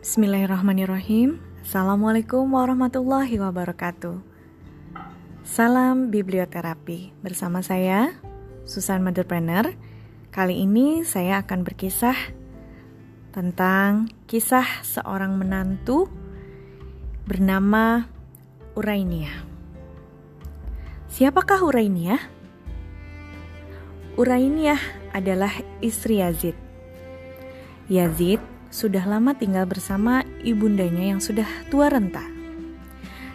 Bismillahirrahmanirrahim. Assalamualaikum warahmatullahi wabarakatuh. Salam biblioterapi bersama saya Susan Motherpreneur. Kali ini saya akan berkisah tentang kisah seorang menantu bernama Urainia. Siapakah Urainia? Urainia adalah istri Yazid. Yazid sudah lama tinggal bersama ibundanya yang sudah tua renta.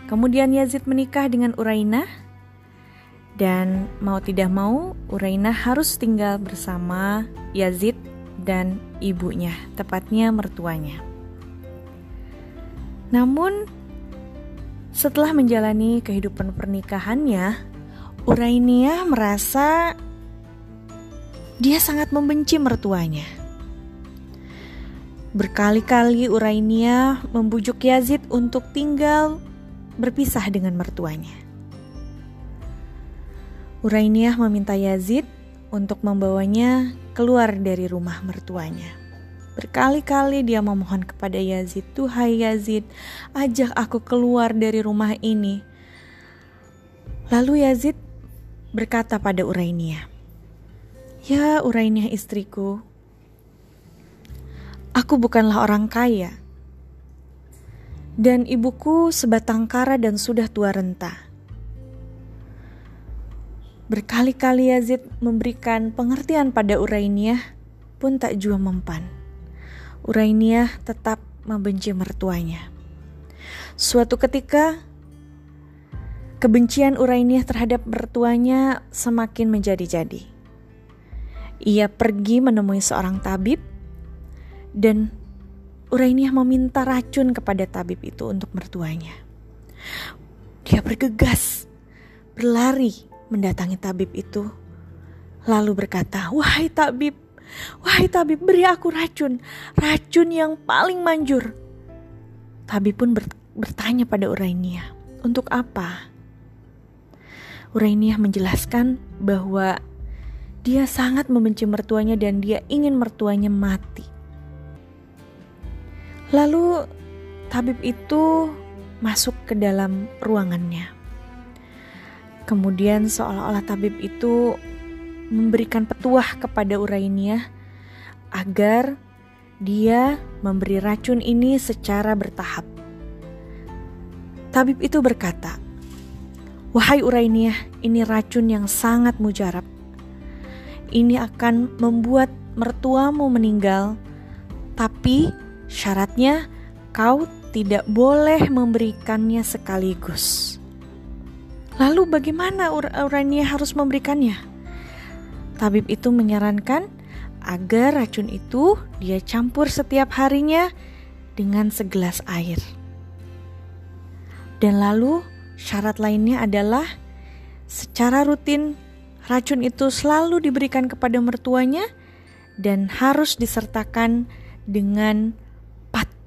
Kemudian Yazid menikah dengan Uraina dan mau tidak mau Uraina harus tinggal bersama Yazid dan ibunya, tepatnya mertuanya. Namun setelah menjalani kehidupan pernikahannya, Urainia merasa dia sangat membenci mertuanya. Berkali-kali Urainia membujuk Yazid untuk tinggal berpisah dengan mertuanya. Urainia meminta Yazid untuk membawanya keluar dari rumah mertuanya. Berkali-kali dia memohon kepada Yazid, "Tuhai Yazid, ajak aku keluar dari rumah ini." Lalu Yazid berkata pada Urainia, "Ya Urainia istriku, Aku bukanlah orang kaya, dan ibuku sebatang kara dan sudah tua renta. Berkali-kali Yazid memberikan pengertian pada Urainiah, pun tak jua mempan. Urainiah tetap membenci mertuanya. Suatu ketika, kebencian Urainiah terhadap mertuanya semakin menjadi-jadi. Ia pergi menemui seorang tabib dan Urainiah meminta racun kepada tabib itu untuk mertuanya. Dia bergegas, berlari mendatangi tabib itu, lalu berkata, "Wahai tabib, wahai tabib, beri aku racun, racun yang paling manjur." Tabib pun bertanya pada Urainiah, "Untuk apa?" Urainiah menjelaskan bahwa dia sangat membenci mertuanya dan dia ingin mertuanya mati. Lalu tabib itu masuk ke dalam ruangannya. Kemudian seolah-olah tabib itu memberikan petuah kepada Urainia agar dia memberi racun ini secara bertahap. Tabib itu berkata, "Wahai Urainia, ini racun yang sangat mujarab. Ini akan membuat mertuamu meninggal, tapi Syaratnya, kau tidak boleh memberikannya sekaligus. Lalu bagaimana Ur Urania harus memberikannya? Tabib itu menyarankan agar racun itu dia campur setiap harinya dengan segelas air. Dan lalu syarat lainnya adalah secara rutin racun itu selalu diberikan kepada mertuanya dan harus disertakan dengan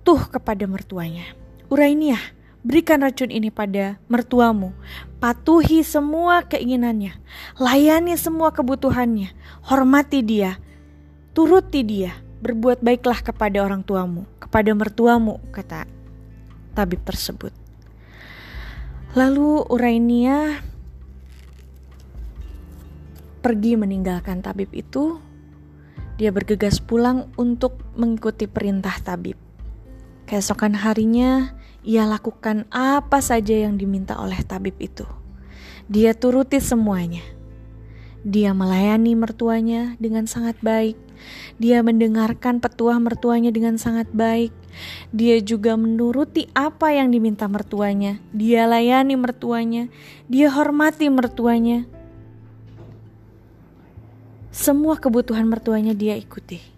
patuh kepada mertuanya. Urainiah, berikan racun ini pada mertuamu. Patuhi semua keinginannya. Layani semua kebutuhannya. Hormati dia. Turuti dia. Berbuat baiklah kepada orang tuamu, kepada mertuamu, kata tabib tersebut. Lalu Urainia pergi meninggalkan tabib itu. Dia bergegas pulang untuk mengikuti perintah tabib. Keesokan harinya, ia lakukan apa saja yang diminta oleh tabib itu. Dia turuti semuanya. Dia melayani mertuanya dengan sangat baik. Dia mendengarkan petuah mertuanya dengan sangat baik. Dia juga menuruti apa yang diminta mertuanya. Dia layani mertuanya. Dia hormati mertuanya. Semua kebutuhan mertuanya dia ikuti.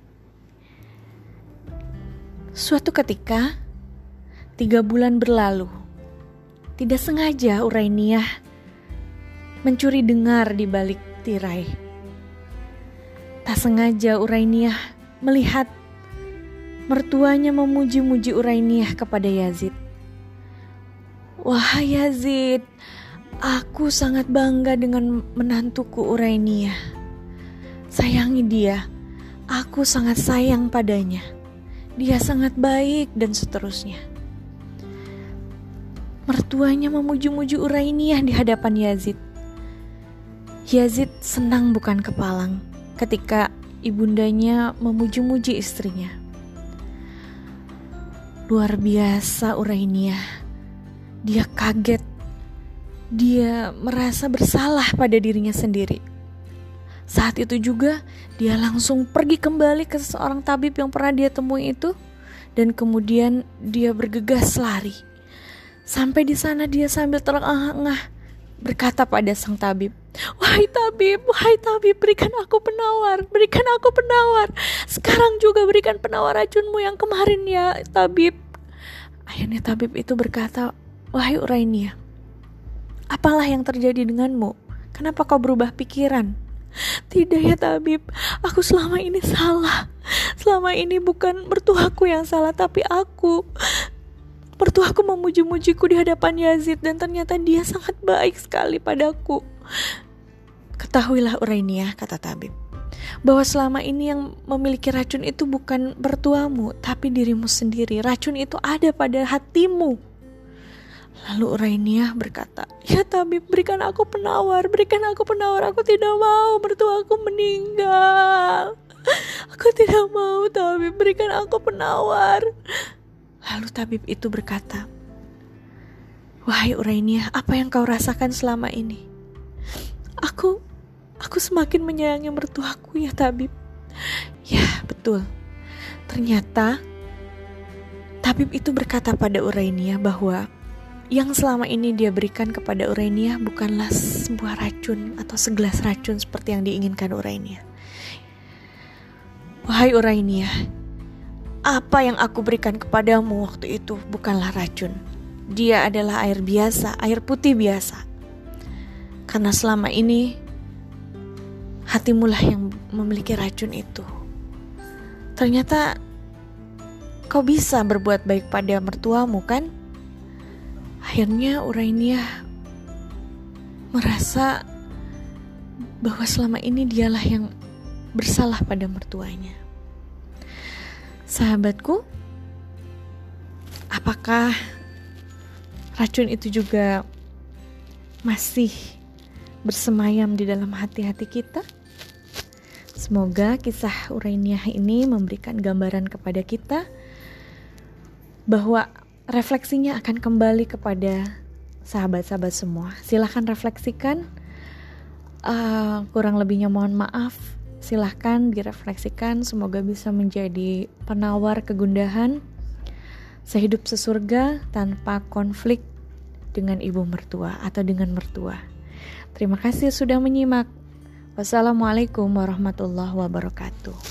Suatu ketika, tiga bulan berlalu, tidak sengaja Urainiah mencuri dengar di balik tirai. Tak sengaja Urainiah melihat mertuanya memuji-muji Urainiah kepada Yazid. Wahai Yazid, aku sangat bangga dengan menantuku Urainiah. Sayangi dia, aku sangat sayang padanya. Dia sangat baik dan seterusnya. Mertuanya memuji-muji Urainiyah di hadapan Yazid. Yazid senang bukan kepalang ketika ibundanya memuji-muji istrinya. Luar biasa Urainiyah. Dia kaget. Dia merasa bersalah pada dirinya sendiri. Saat itu juga dia langsung pergi kembali ke seorang tabib yang pernah dia temui itu dan kemudian dia bergegas lari. Sampai di sana dia sambil terengah-engah berkata pada sang tabib, "Wahai tabib, wahai tabib, berikan aku penawar, berikan aku penawar. Sekarang juga berikan penawar racunmu yang kemarin ya, tabib." Akhirnya tabib itu berkata, "Wahai Urainia, apalah yang terjadi denganmu? Kenapa kau berubah pikiran?" Tidak ya tabib, aku selama ini salah. Selama ini bukan mertuaku yang salah, tapi aku. Mertuaku memuji-mujiku di hadapan Yazid dan ternyata dia sangat baik sekali padaku. Ketahuilah Urainia, kata tabib, bahwa selama ini yang memiliki racun itu bukan mertuamu, tapi dirimu sendiri. Racun itu ada pada hatimu. Lalu Urainia berkata, Ya tabib berikan aku penawar, berikan aku penawar, aku tidak mau mertua aku meninggal. Aku tidak mau tabib, berikan aku penawar. Lalu tabib itu berkata, Wahai Urainia, apa yang kau rasakan selama ini? Aku, aku semakin menyayangi mertuaku ya tabib. Ya betul, ternyata tabib itu berkata pada Urainia bahwa yang selama ini dia berikan kepada Urania bukanlah sebuah racun atau segelas racun seperti yang diinginkan Urania. Wahai Urania, apa yang aku berikan kepadamu waktu itu bukanlah racun. Dia adalah air biasa, air putih biasa. Karena selama ini hatimulah yang memiliki racun itu. Ternyata kau bisa berbuat baik pada mertuamu kan? Akhirnya Urainia merasa bahwa selama ini dialah yang bersalah pada mertuanya. Sahabatku, apakah racun itu juga masih bersemayam di dalam hati-hati kita? Semoga kisah Urainia ini memberikan gambaran kepada kita bahwa refleksinya akan kembali kepada sahabat-sahabat semua. Silahkan refleksikan. Uh, kurang lebihnya mohon maaf. Silahkan direfleksikan. Semoga bisa menjadi penawar kegundahan sehidup sesurga tanpa konflik dengan ibu mertua atau dengan mertua. Terima kasih sudah menyimak. Wassalamualaikum warahmatullahi wabarakatuh.